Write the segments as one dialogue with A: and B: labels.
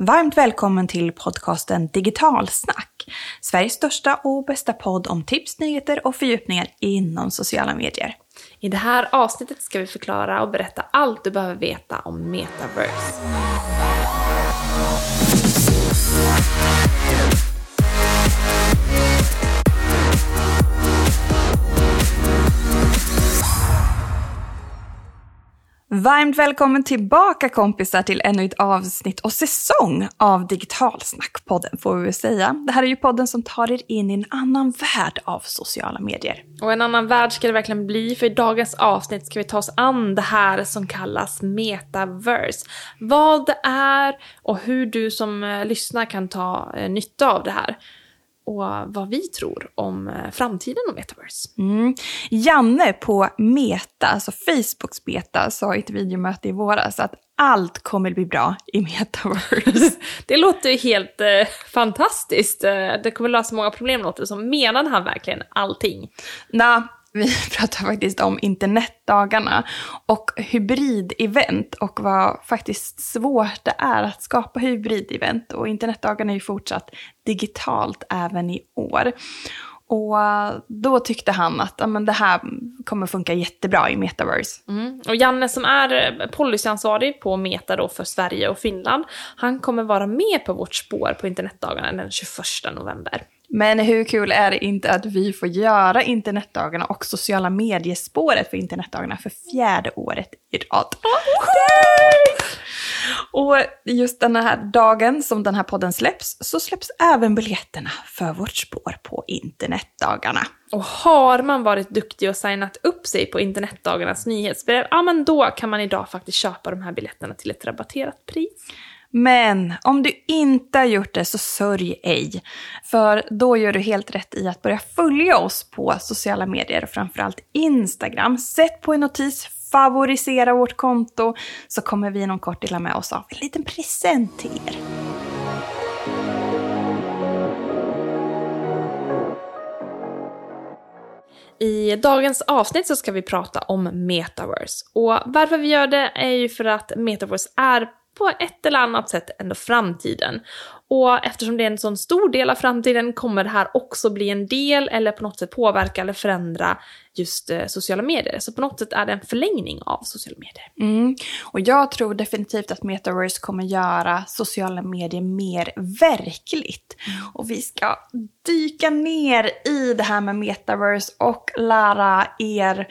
A: Varmt välkommen till podcasten Digitalsnack. Sveriges största och bästa podd om tips, nyheter och fördjupningar inom sociala medier.
B: I det här avsnittet ska vi förklara och berätta allt du behöver veta om metaverse.
A: Varmt välkommen tillbaka kompisar till ännu ett avsnitt och säsong av Digitalsnackpodden får vi väl säga. Det här är ju podden som tar er in i en annan värld av sociala medier.
B: Och en annan värld ska det verkligen bli, för i dagens avsnitt ska vi ta oss an det här som kallas metaverse. Vad det är och hur du som eh, lyssnar kan ta eh, nytta av det här och vad vi tror om eh, framtiden om metaverse.
A: Mm. Janne på Meta, alltså Facebooks Meta, sa i ett videomöte i våras att allt kommer bli bra i metaverse.
B: det låter ju helt eh, fantastiskt. Eh, det kommer lösa många problem låter det som. Menade han verkligen allting?
A: Nej, vi pratar faktiskt om internetdagarna och hybridevent och vad faktiskt svårt det är att skapa hybridevent. Och internetdagarna är ju fortsatt digitalt även i år. Och eh, då tyckte han att ja, men det här kommer funka jättebra i metaverse.
B: Mm. Och Janne som är eh, policyansvarig på Meta då för Sverige och Finland, han kommer vara med på vårt spår på internetdagarna den 21 november.
A: Men hur kul är det inte att vi får göra internetdagarna och sociala mediespåret för internetdagarna för fjärde året i rad. Och just den här dagen som den här podden släpps så släpps även biljetterna för vårt spår på internetdagarna.
B: Och har man varit duktig och signat upp sig på internetdagarnas nyhetsbrev, ja men då kan man idag faktiskt köpa de här biljetterna till ett rabatterat pris.
A: Men om du inte har gjort det så sörj ej. För då gör du helt rätt i att börja följa oss på sociala medier och framförallt Instagram. Sätt på en notis, favorisera vårt konto så kommer vi inom kort dela med oss av en liten present till er.
B: I dagens avsnitt så ska vi prata om metaverse. Och varför vi gör det är ju för att metaverse är på ett eller annat sätt ändå framtiden. Och eftersom det är en sån stor del av framtiden kommer det här också bli en del eller på något sätt påverka eller förändra just eh, sociala medier. Så på något sätt är det en förlängning av sociala medier.
A: Mm. Och jag tror definitivt att metaverse kommer göra sociala medier mer verkligt. Mm. Och vi ska dyka ner i det här med metaverse och lära er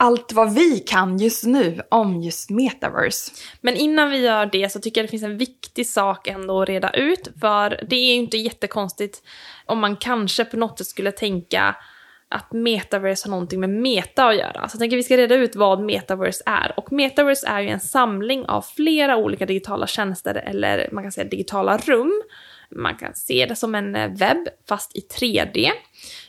A: allt vad vi kan just nu om just metaverse.
B: Men innan vi gör det så tycker jag det finns en viktig sak ändå att reda ut. För det är ju inte jättekonstigt om man kanske på något sätt skulle tänka att metaverse har någonting med meta att göra. Så jag tänker att vi ska reda ut vad metaverse är. Och metaverse är ju en samling av flera olika digitala tjänster eller man kan säga digitala rum man kan se det som en eh, webb fast i 3D.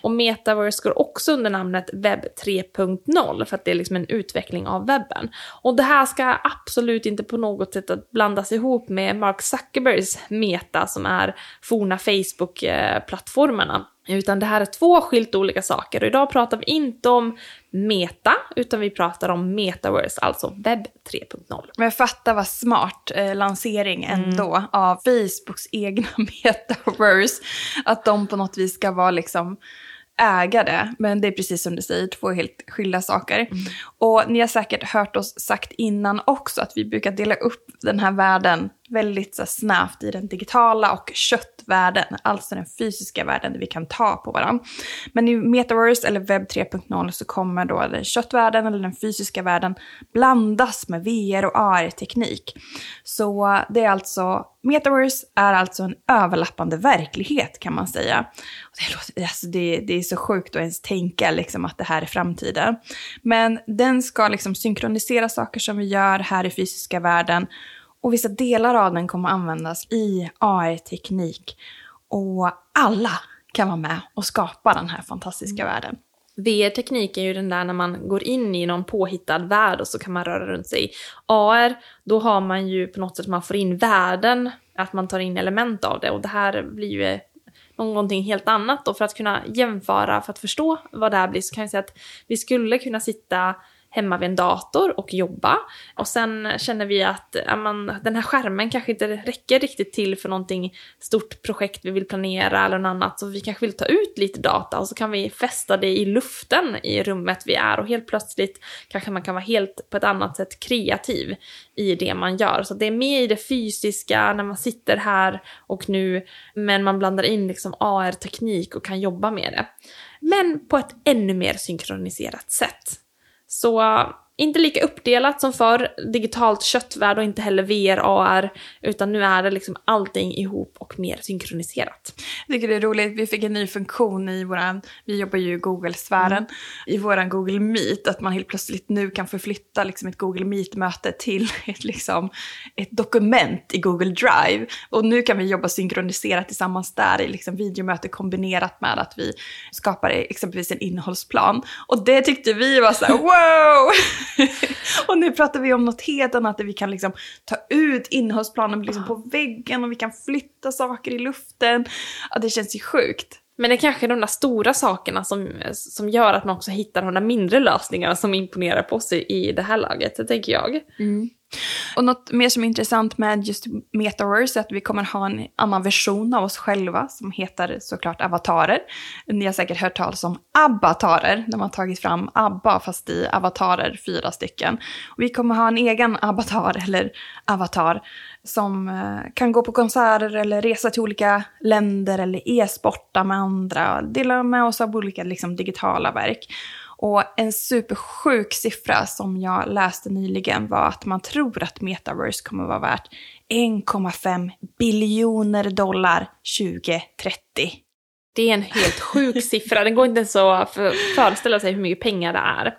B: Och metaverse går också under namnet webb 3.0 för att det är liksom en utveckling av webben. Och det här ska absolut inte på något sätt blandas ihop med Mark Zuckerbergs meta som är forna Facebook-plattformarna. Utan det här är två skilt olika saker och idag pratar vi inte om meta, utan vi pratar om metaverse, alltså webb 3.0.
A: Men fatta vad smart eh, lansering mm. ändå mm. av Facebooks egna metaverse. Att de på något vis ska vara liksom äga det. Men det är precis som du säger, två helt skilda saker. Mm. Och ni har säkert hört oss sagt innan också att vi brukar dela upp den här världen väldigt så snävt i den digitala och världen, alltså den fysiska världen där vi kan ta på varandra. Men i metaverse eller webb 3.0 så kommer då den köttvärlden eller den fysiska världen blandas med VR och AR-teknik. Så det är alltså, metaverse är alltså en överlappande verklighet kan man säga. Det, låter, alltså det, det är så sjukt att ens tänka liksom att det här är framtiden. Men den ska liksom synkronisera saker som vi gör här i fysiska världen och vissa delar av den kommer användas i AR-teknik. Och alla kan vara med och skapa den här fantastiska mm. världen.
B: VR-teknik är ju den där när man går in i någon påhittad värld och så kan man röra runt sig. AR, då har man ju på något sätt, man får in världen, att man tar in element av det och det här blir ju någonting helt annat. Och för att kunna jämföra, för att förstå vad det här blir, så kan jag säga att vi skulle kunna sitta hemma vid en dator och jobba. Och sen känner vi att amen, den här skärmen kanske inte räcker riktigt till för någonting stort projekt vi vill planera eller något annat. Så vi kanske vill ta ut lite data och så kan vi fästa det i luften i rummet vi är och helt plötsligt kanske man kan vara helt på ett annat sätt kreativ i det man gör. Så det är med i det fysiska när man sitter här och nu, men man blandar in liksom AR-teknik och kan jobba med det. Men på ett ännu mer synkroniserat sätt. Så inte lika uppdelat som förr, digitalt köttvärld och inte heller VR, AR, utan nu är det liksom allting ihop och mer synkroniserat.
A: Jag tycker det är roligt, vi fick en ny funktion i våran, vi jobbar ju i Google-sfären, mm. i våran Google Meet, att man helt plötsligt nu kan förflytta liksom ett Google Meet-möte till ett, liksom, ett dokument i Google Drive. Och nu kan vi jobba synkroniserat tillsammans där i liksom videomöte kombinerat med att vi skapar exempelvis en innehållsplan. Och det tyckte vi var så här, wow! och nu pratar vi om något helt annat där vi kan liksom ta ut innehållsplanen liksom på väggen och vi kan flytta saker i luften. Ja, det känns ju sjukt.
B: Men det är kanske de där stora sakerna som, som gör att man också hittar de där mindre lösningarna som imponerar på oss i det här laget, det tänker jag.
A: Mm. Och något mer som är intressant med just Metaverse är att vi kommer ha en annan version av oss själva som heter såklart avatarer. Ni har säkert hört talas om abbatarer, de har tagit fram ABBA fast i avatarer, fyra stycken. Och vi kommer ha en egen avatar eller avatar som eh, kan gå på konserter eller resa till olika länder eller e-sporta med andra, dela med oss av olika liksom, digitala verk. Och en supersjuk siffra som jag läste nyligen var att man tror att metaverse kommer vara värt 1,5 biljoner dollar 2030.
B: Det är en helt sjuk siffra, den går inte ens att föreställa sig hur mycket pengar det är.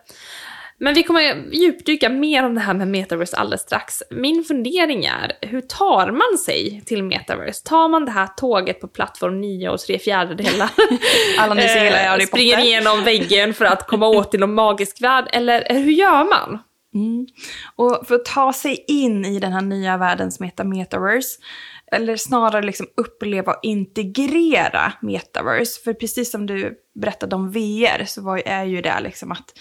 B: Men vi kommer djupdyka mer om det här med metaverse alldeles strax. Min fundering är, hur tar man sig till metaverse? Tar man det här tåget på plattform 9 och 3 fjärdedelar?
A: Alla ni hela
B: eh, Springer igenom väggen för att komma åt till någon magisk värld? Eller hur gör man?
A: Mm. Och för att ta sig in i den här nya världen som heter metaverse, eller snarare liksom uppleva och integrera metaverse. För precis som du berättade om VR så var, är ju det liksom att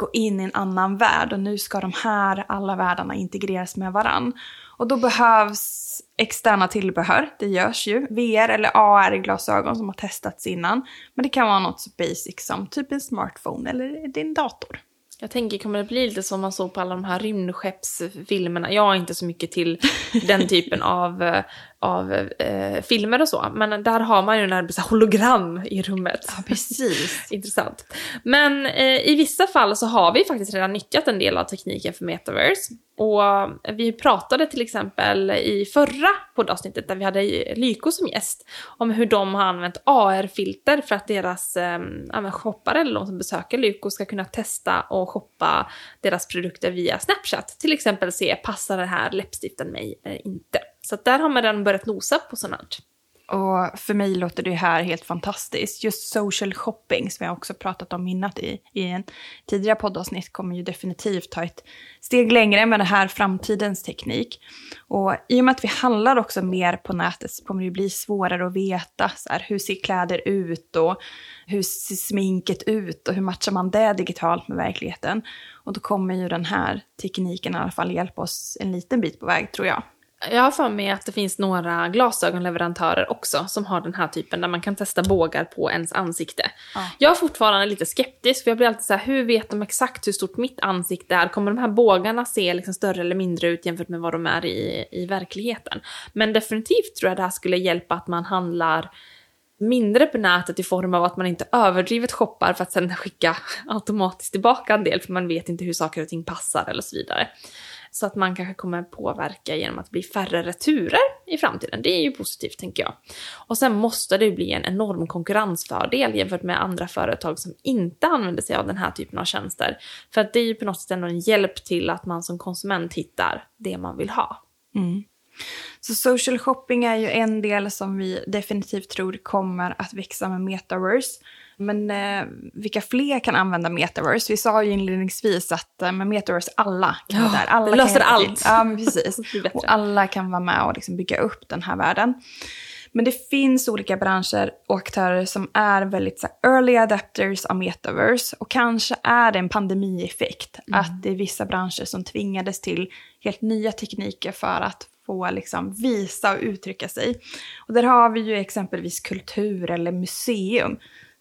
A: gå in i en annan värld och nu ska de här alla världarna integreras med varann. Och då behövs externa tillbehör, det görs ju. VR eller AR-glasögon som har testats innan. Men det kan vara något så basic som typ en smartphone eller din dator.
B: Jag tänker, kommer det bli lite som man såg på alla de här rymdskeppsfilmerna? Jag är inte så mycket till den typen av, eh, av eh, filmer och så, men där har man ju här hologram i rummet.
A: Ja, precis.
B: Intressant. Men eh, i vissa fall så har vi faktiskt redan nyttjat en del av tekniken för metaverse. Och vi pratade till exempel i förra poddavsnittet där vi hade Lyko som gäst om hur de har använt AR-filter för att deras eh, shoppare eller de som besöker Lyko ska kunna testa och shoppa deras produkter via Snapchat. Till exempel se, passar den här läppstiften mig eller inte? Så där har man redan börjat nosa på sånt.
A: Och för mig låter det här helt fantastiskt. Just social shopping, som jag också pratat om innan i, i en tidigare poddavsnitt, kommer ju definitivt ta ett steg längre med det här framtidens teknik. Och i och med att vi handlar också mer på nätet så kommer det bli svårare att veta så här, hur ser kläder ut och hur ser sminket ut och hur matchar man det digitalt med verkligheten. Och då kommer ju den här tekniken i alla fall hjälpa oss en liten bit på väg tror jag.
B: Jag har för mig att det finns några glasögonleverantörer också som har den här typen där man kan testa bågar på ens ansikte. Ja. Jag är fortfarande lite skeptisk för jag blir alltid så här, hur vet de exakt hur stort mitt ansikte är? Kommer de här bågarna se liksom större eller mindre ut jämfört med vad de är i, i verkligheten? Men definitivt tror jag det här skulle hjälpa att man handlar mindre på nätet i form av att man inte överdrivet shoppar för att sen skicka automatiskt tillbaka en del för man vet inte hur saker och ting passar eller så vidare. Så att man kanske kommer påverka genom att det blir färre returer i framtiden. Det är ju positivt tänker jag. Och sen måste det bli en enorm konkurrensfördel jämfört med andra företag som inte använder sig av den här typen av tjänster. För att det är ju på något sätt ändå en hjälp till att man som konsument hittar det man vill ha.
A: Mm. Så social shopping är ju en del som vi definitivt tror kommer att växa med metaverse. Men eh, vilka fler kan använda metaverse? Vi sa ju inledningsvis att eh, med metaverse alla kan vara där. Alla
B: det löser allt.
A: Ja, men precis. och alla kan vara med och liksom bygga upp den här världen. Men det finns olika branscher och aktörer som är väldigt så här, early adapters av metaverse. Och kanske är det en pandemieffekt.
B: Mm.
A: Att det är vissa branscher som tvingades till helt nya tekniker för att få liksom, visa och uttrycka sig. Och där har vi ju exempelvis kultur eller museum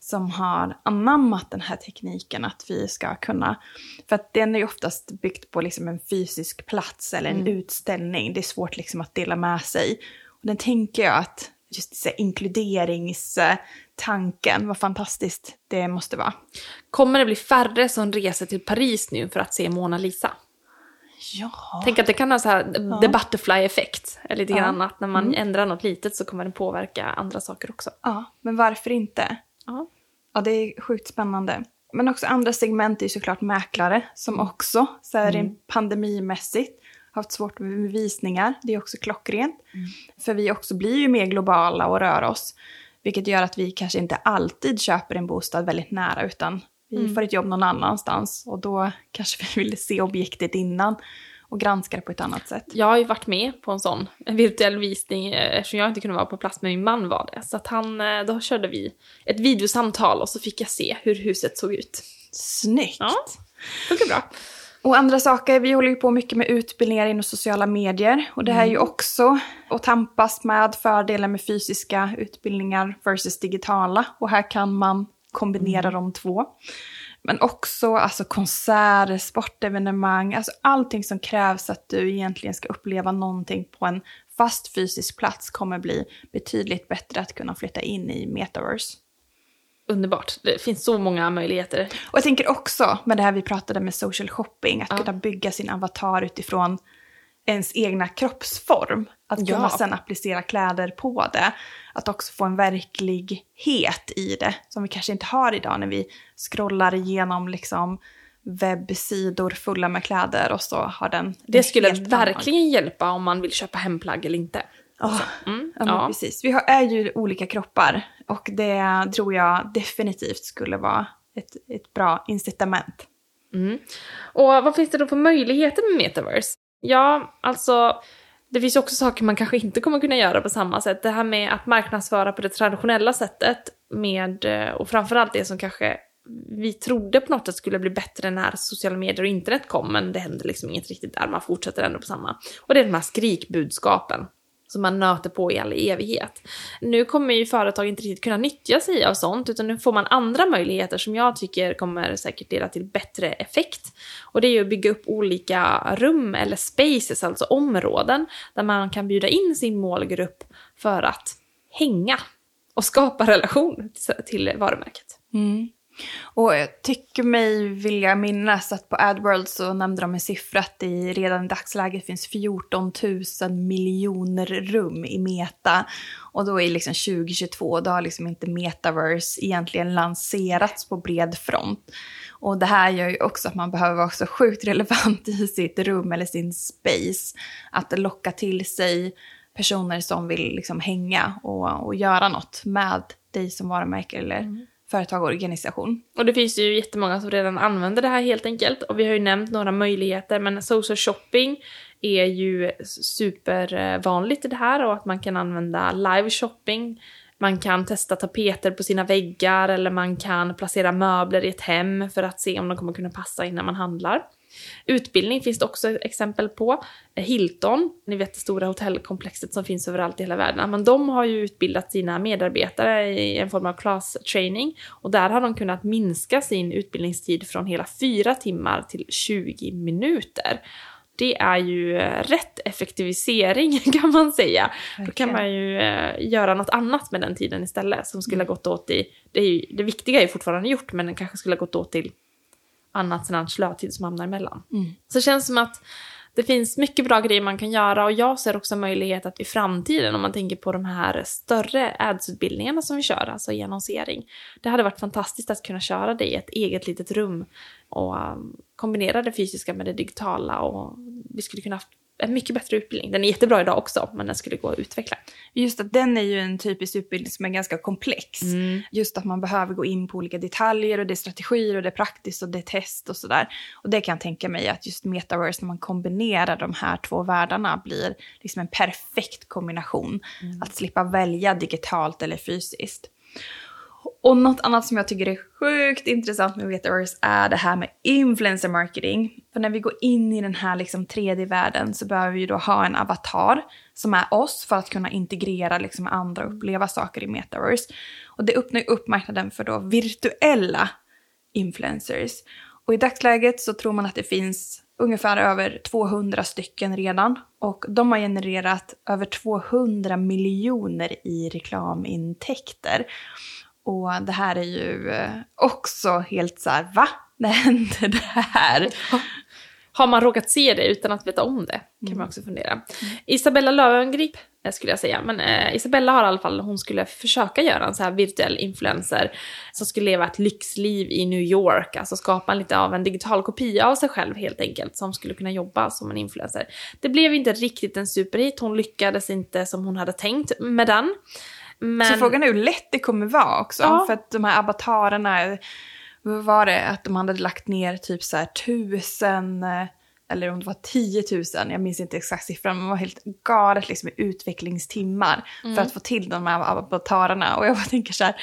A: som har anammat den här tekniken att vi ska kunna... För att den är ju oftast byggt på liksom en fysisk plats eller en utställning. Det är svårt liksom att dela med sig. Och den tänker jag att just så här inkluderingstanken, vad fantastiskt det måste vara.
B: Kommer det bli färre som reser till Paris nu för att se Mona Lisa?
A: Ja.
B: Tänk att det kan ha så här the butterfly-effekt. Eller lite
A: Ja.
B: grann att när man ändrar något litet så kommer det påverka andra saker också.
A: ja, men varför inte?
B: Ja.
A: Ja, det är sjukt spännande. Men också andra segment är ju såklart mäklare som också, så här rent pandemimässigt, haft svårt med visningar. Det är också klockrent. För vi också blir ju mer globala och rör oss. Vilket gör att vi kanske inte alltid köper en bostad väldigt nära utan vi får ett jobb någon annanstans. Och då kanske vi vill se objektet innan och granska det på ett annat sätt.
B: Jag har ju varit med på en sån virtuell visning eh, eftersom jag inte kunde vara på plats men min man var det. Så att han, eh, då körde vi ett videosamtal och så fick jag se hur huset såg ut.
A: Snyggt!
B: Ja, funkar bra.
A: Och andra saker, vi håller ju på mycket med utbildningar inom sociala medier. Och det här är ju också att tampas med fördelen med fysiska utbildningar versus digitala. Och här kan man kombinera de två. Men också alltså konserter, sportevenemang, alltså allting som krävs att du egentligen ska uppleva någonting på en fast fysisk plats kommer bli betydligt bättre att kunna flytta in i metaverse.
B: Underbart. Det finns så många möjligheter.
A: Och jag tänker också med det här vi pratade med social shopping, att kunna bygga sin avatar utifrån ens egna kroppsform. Att kunna
B: Ja.
A: sen applicera kläder på det. Att också få en verklighet i det, som vi kanske inte har idag när vi scrollar igenom liksom webbsidor fulla med kläder och så har den...
B: Det skulle
A: helt annan-
B: verkligen hjälpa om man vill köpa hemplagg eller inte.
A: Ja,
B: Mm,
A: ja,
B: ja.
A: precis. Vi har, är ju olika kroppar och det tror jag definitivt skulle vara ett, ett bra incitament.
B: Mm. Och vad finns det då för möjligheter med metaverse? Ja, alltså det finns ju också saker man kanske inte kommer kunna göra på samma sätt. Det här med att marknadsföra på det traditionella sättet med, eh, och framförallt det som kanske vi trodde på något sätt skulle bli bättre när sociala medier och internet kom, men det händer liksom inget riktigt där, man fortsätter ändå på samma. Och det är de här skrikbudskapen som man nöter på i all evighet. Nu kommer ju företag inte riktigt kunna nyttja sig av sånt, utan nu får man andra möjligheter som jag tycker kommer säkert leda till bättre effekt. Och det är ju att bygga upp olika rum eller spaces, alltså områden, där man kan bjuda in sin målgrupp för att hänga och skapa relation till varumärket. Mm.
A: Och jag tycker mig vilja minnas att på AdWorld så nämnde de en siffra att det redan i dagsläget finns 14 000 miljoner rum i Meta. Och då är liksom 2022, då har liksom inte Metaverse egentligen lanserats på bred front. Och det här gör ju också att man behöver vara så sjukt relevant i sitt rum eller sin space. Att locka till sig personer som vill liksom hänga och, och göra något med dig som varumärke eller mm företag och organisation.
B: Och det finns ju jättemånga som redan använder det här helt enkelt. Och vi har ju nämnt några möjligheter, men social shopping är ju supervanligt i det här och att man kan använda live shopping. Man kan testa tapeter på sina väggar eller man kan placera möbler i ett hem för att se om de kommer kunna passa innan man handlar. Utbildning finns det också exempel på. Hilton, ni vet det stora hotellkomplexet som finns överallt i hela världen, men de har ju utbildat sina medarbetare i en form av class training och där har de kunnat minska sin utbildningstid från hela fyra timmar till 20 minuter. Det är ju rätt effektivisering kan man säga. Då kan man ju eh, göra något annat med den tiden istället som skulle ha gått åt i, det, ju, det viktiga är ju fortfarande gjort men den kanske skulle ha gått åt till annat sån här slötid som hamnar emellan. Så det känns som att det finns mycket bra grejer man kan göra och jag ser också möjlighet att i framtiden, om man tänker på de här större ads-utbildningarna som vi kör, alltså i annonsering. Det hade varit fantastiskt att kunna köra det i ett eget litet rum och um, kombinera det fysiska med det digitala och vi skulle kunna ha en mycket bättre utbildning. Den är jättebra idag också, men den skulle gå att utveckla.
A: Just att den är ju en typisk utbildning som är ganska komplex.
B: Mm.
A: Just att man behöver gå in på olika detaljer och det är strategier och det är praktiskt och det är test och sådär. Och det kan jag tänka mig att just metaverse, när man kombinerar de här två världarna, blir liksom en perfekt kombination. Att slippa välja digitalt eller fysiskt. Och något annat som jag tycker är sjukt intressant med Metaverse är det här med influencer marketing. För när vi går in i den här liksom 3D-världen så behöver vi då ha en avatar som är oss för att kunna integrera liksom andra och uppleva saker i Metaverse. Och det öppnar ju upp marknaden för då virtuella influencers. Och i dagsläget så tror man att det finns ungefär över 200 stycken redan. Och de har genererat över 200 miljoner i reklamintäkter. Och det här är ju eh, också helt så här, va? När hände det här?
B: Har man råkat se det utan att veta om det? Kan man också fundera. Isabella Löwengrip eh, skulle jag säga, men eh, Isabella har i alla fall, hon skulle försöka göra en så här virtuell influencer som skulle leva ett lyxliv i New York, alltså skapa lite av en digital kopia av sig själv helt enkelt, som skulle kunna jobba som en influencer. Det blev inte riktigt en superhit, hon lyckades inte som hon hade tänkt med den. Men...
A: Så frågan är hur lätt det kommer vara också.
B: Ja.
A: För att de här avatarerna, vad var det? Att de hade lagt ner typ så här tusen, eh, eller om det var 10 000, jag minns inte exakt siffran, men det var helt galet liksom i utvecklingstimmar
B: Mm.
A: för att få till de här avatarerna. Och jag bara tänker så här,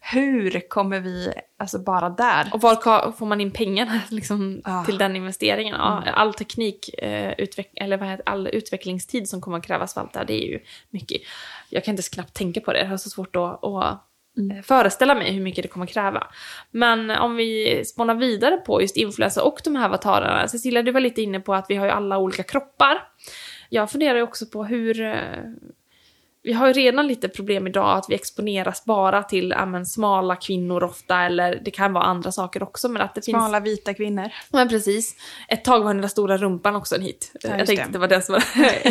A: hur kommer vi, alltså bara där?
B: Och var får man in pengarna liksom,
A: Ah.
B: till den investeringen? Ja, all teknik, eh, utveck- eller vad heter, all utvecklingstid som kommer att krävas för allt det här, det är ju mycket. Jag kan inte knappt tänka på det, jag har så svårt att, att mm. Eh, föreställa mig hur mycket det kommer kräva. Men om vi spånar vidare på just influencer och de här avatarerna. Cecilia, du var lite inne på att vi har ju alla olika kroppar. Jag funderar ju också på hur... Eh, vi har ju redan lite problem idag att vi exponeras bara till ja, men, smala kvinnor ofta, eller det kan vara andra saker också, men att det finns...
A: Smala vita kvinnor.
B: Men precis. Ett tag var den där stora rumpan också en hit.
A: Ja,
B: jag tänkte
A: det.
B: att det var det som var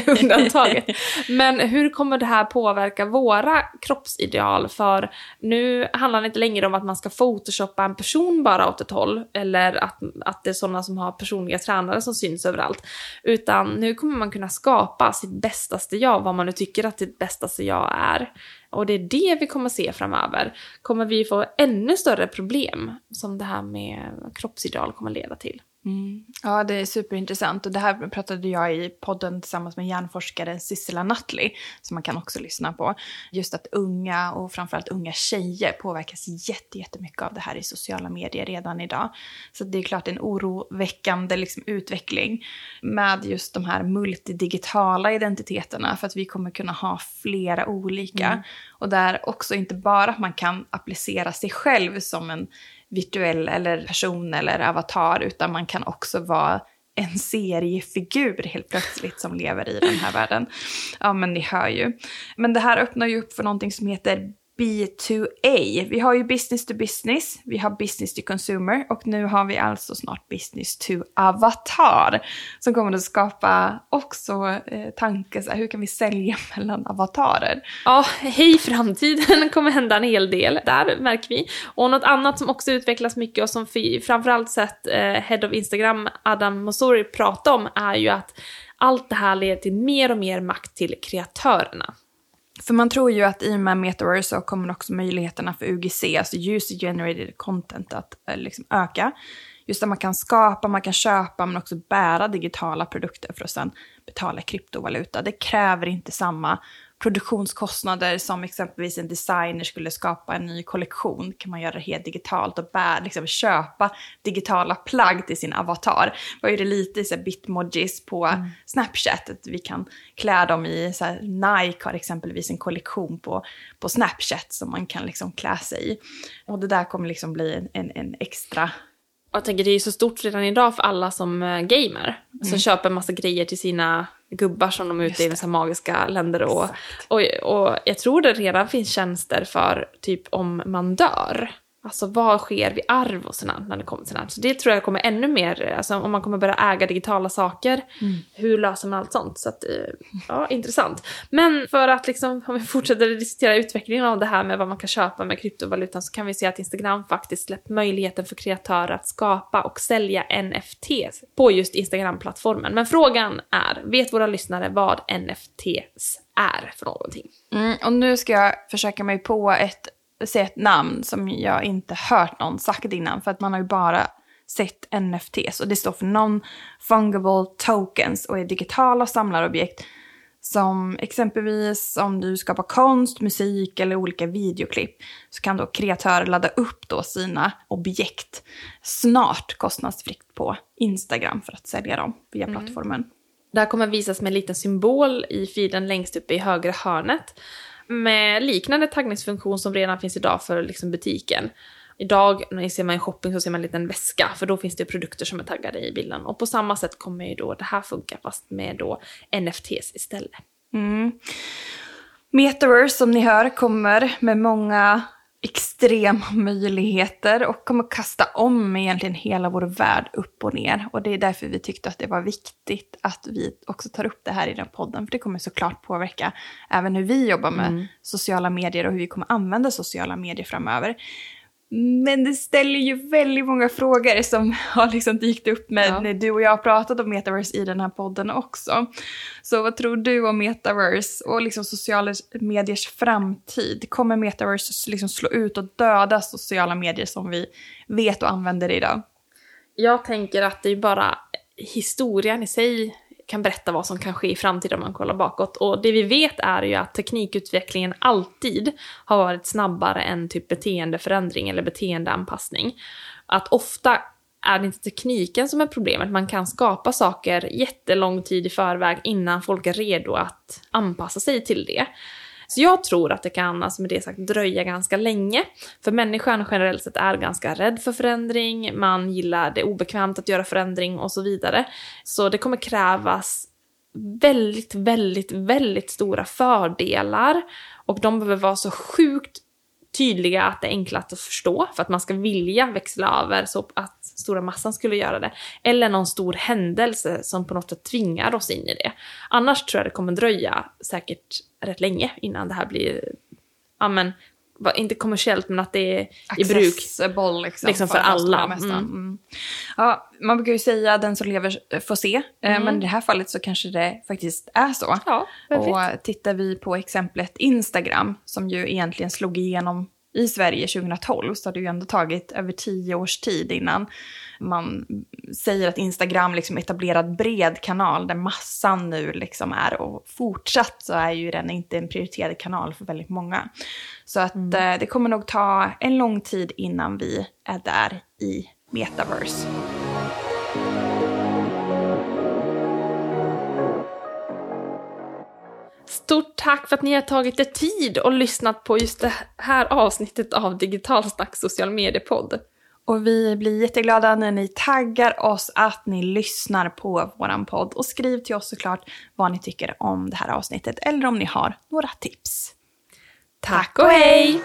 B: undantaget. Men hur kommer det här påverka våra kroppsideal? För nu handlar det inte längre om att man ska photoshoppa en person bara åt ett håll, eller att, att det är sådana som har personliga tränare som syns överallt. Utan nu kommer man kunna skapa sitt bästaste jag, vad man nu tycker att sitt bästaste jag är. Och det är det vi kommer se framöver. Kommer vi få ännu större problem som det här med kroppsideal kommer leda till?
A: Mm. Ja, det är superintressant. Och det här pratade jag i podden tillsammans med hjärnforskaren Sissela Nutley, som man kan också lyssna på. Just att unga och framförallt unga tjejer påverkas jätte, jättemycket av det här i sociala medier redan idag. Så det är klart en oroväckande liksom, utveckling med just de här multidigitala identiteterna, för att vi kommer kunna ha flera olika. Och där också inte bara att man kan applicera sig själv som en virtuell eller person eller avatar, utan man kan också vara en seriefigur helt plötsligt som lever i den här världen. Ja, men ni hör ju. Men det här öppnar ju upp för någonting som heter B2A. Vi har ju business to business, vi har business to consumer och nu har vi alltså snart business to avatar. Som kommer att skapa också eh, tankar, så här, hur kan vi sälja mellan avatarer?
B: Ja, hej framtiden kommer hända en hel del. Där märker vi. Och något annat som också utvecklas mycket och som vi framförallt sett eh, Head of Instagram Adam Mosori prata om är ju att allt det här leder till mer och mer makt till kreatörerna.
A: För man tror ju att i och med metaverse så kommer också möjligheterna för UGC, alltså user generated content, att eh, liksom öka. Just att man kan skapa, man kan köpa men också bära digitala produkter för att sen betala kryptovaluta. Det kräver inte samma produktionskostnader som exempelvis en designer skulle skapa en ny kollektion. kan man göra det helt digitalt och bär, liksom, köpa digitala plagg till sin avatar. Var ju det lite så här, bitmojis på Snapchat, att vi kan klä dem i, så här, Nike har exempelvis en kollektion på, på Snapchat som man kan liksom klä sig i. Och det där kommer liksom bli en, en, en extra
B: Jag tänker det är ju så stort redan idag för alla som eh, gamer. Som köper massa grejer till sina gubbar som de är ute i vissa magiska länder. Och, och, och jag tror det redan finns tjänster för typ om man dör. Alltså vad sker vid arv och sådant när det kommer till sådant. Så det tror jag kommer ännu mer, alltså om man kommer börja äga digitala saker,
A: Mm.
B: hur löser man allt sånt? Så att, eh, ja, intressant. Men för att liksom, om vi fortsätter diskutera utvecklingen av det här med vad man kan köpa med kryptovalutan så kan vi se att Instagram faktiskt släppt möjligheten för kreatörer att skapa och sälja NFTs på just Instagram-plattformen. Men frågan är, vet våra lyssnare vad NFTs är för någonting?
A: Mm, och nu ska jag försöka mig på ett, säga ett namn som jag inte hört någon sagt innan. För att man har ju bara sett NFTs. Och det står för Non-Fungible Tokens och är digitala samlarobjekt. Som exempelvis om du skapar konst, musik eller olika videoklipp så kan då kreatörer ladda upp då sina objekt snart kostnadsfritt på Instagram för att sälja dem via plattformen.
B: Det här kommer visas med en liten symbol i feeden längst uppe i högra hörnet. Med liknande taggningsfunktion som redan finns idag för liksom butiken. Idag när ser man en shopping så ser man en liten väska, för då finns det produkter som är taggade i bilden. Och på samma sätt kommer ju då det här funka, fast med då NFTs istället.
A: Mm. Metaverse som ni hör kommer med många extrema möjligheter och kommer kasta om egentligen hela vår värld upp och ner. Och det är därför vi tyckte att det var viktigt att vi också tar upp det här i den podden. För det kommer såklart påverka även hur vi jobbar med sociala medier och hur vi kommer använda sociala medier framöver. Men det ställer ju väldigt många frågor som har liksom dykt upp med
B: Ja.
A: när du och jag har pratat om metaverse i den här podden också. Så vad tror du om metaverse och liksom sociala mediers framtid? Kommer metaverse liksom slå ut och döda sociala medier som vi vet och använder idag?
B: Jag tänker att det är bara historien i sig kan berätta vad som kan ske i framtiden om man kollar bakåt. Och det vi vet är ju att teknikutvecklingen alltid har varit snabbare än typ beteendeförändring eller beteendeanpassning. Att ofta är det inte tekniken som är problemet, man kan skapa saker jättelång tid i förväg innan folk är redo att anpassa sig till det. Så jag tror att det kan, alltså med det sagt, dröja ganska länge. För människan generellt sett är ganska rädd för förändring, man gillar det obekvämt att göra förändring och så vidare. Så det kommer krävas väldigt, väldigt, väldigt stora fördelar och de behöver vara så sjukt tydliga att det är enklast att förstå för att man ska vilja växla över så att stora massan skulle göra det. Eller någon stor händelse som på något sätt tvingar oss in i det. Annars tror jag det kommer dröja säkert rätt länge innan det här blir, ja men, inte kommersiellt men att det är i bruk.
A: Liksom,
B: Liksom för
A: stora
B: alla. Mm.
A: Mm. Ja, man brukar ju säga att den som lever får se, eh,
B: Mm.
A: men i det här fallet så kanske det faktiskt är så.
B: Ja?
A: Och tittar vi på exemplet Instagram, som ju egentligen slog igenom i Sverige 2012, så har det ju ändå tagit över tio års tid innan man säger att Instagram liksom etablerad bred kanal där massan nu liksom är och fortsatt så är ju den inte en prioriterad kanal för väldigt många. Så att
B: Mm.
A: eh, det kommer nog ta en lång tid innan vi är där i metaverse.
B: stort tack för att ni har tagit er tid och lyssnat på just det här avsnittet av Digitalsnack social mediepodd.
A: Och vi blir jätteglada när ni taggar oss att ni lyssnar på våran podd. Och skriv till oss såklart vad ni tycker om det här avsnittet eller om ni har några tips.
B: Tack och hej!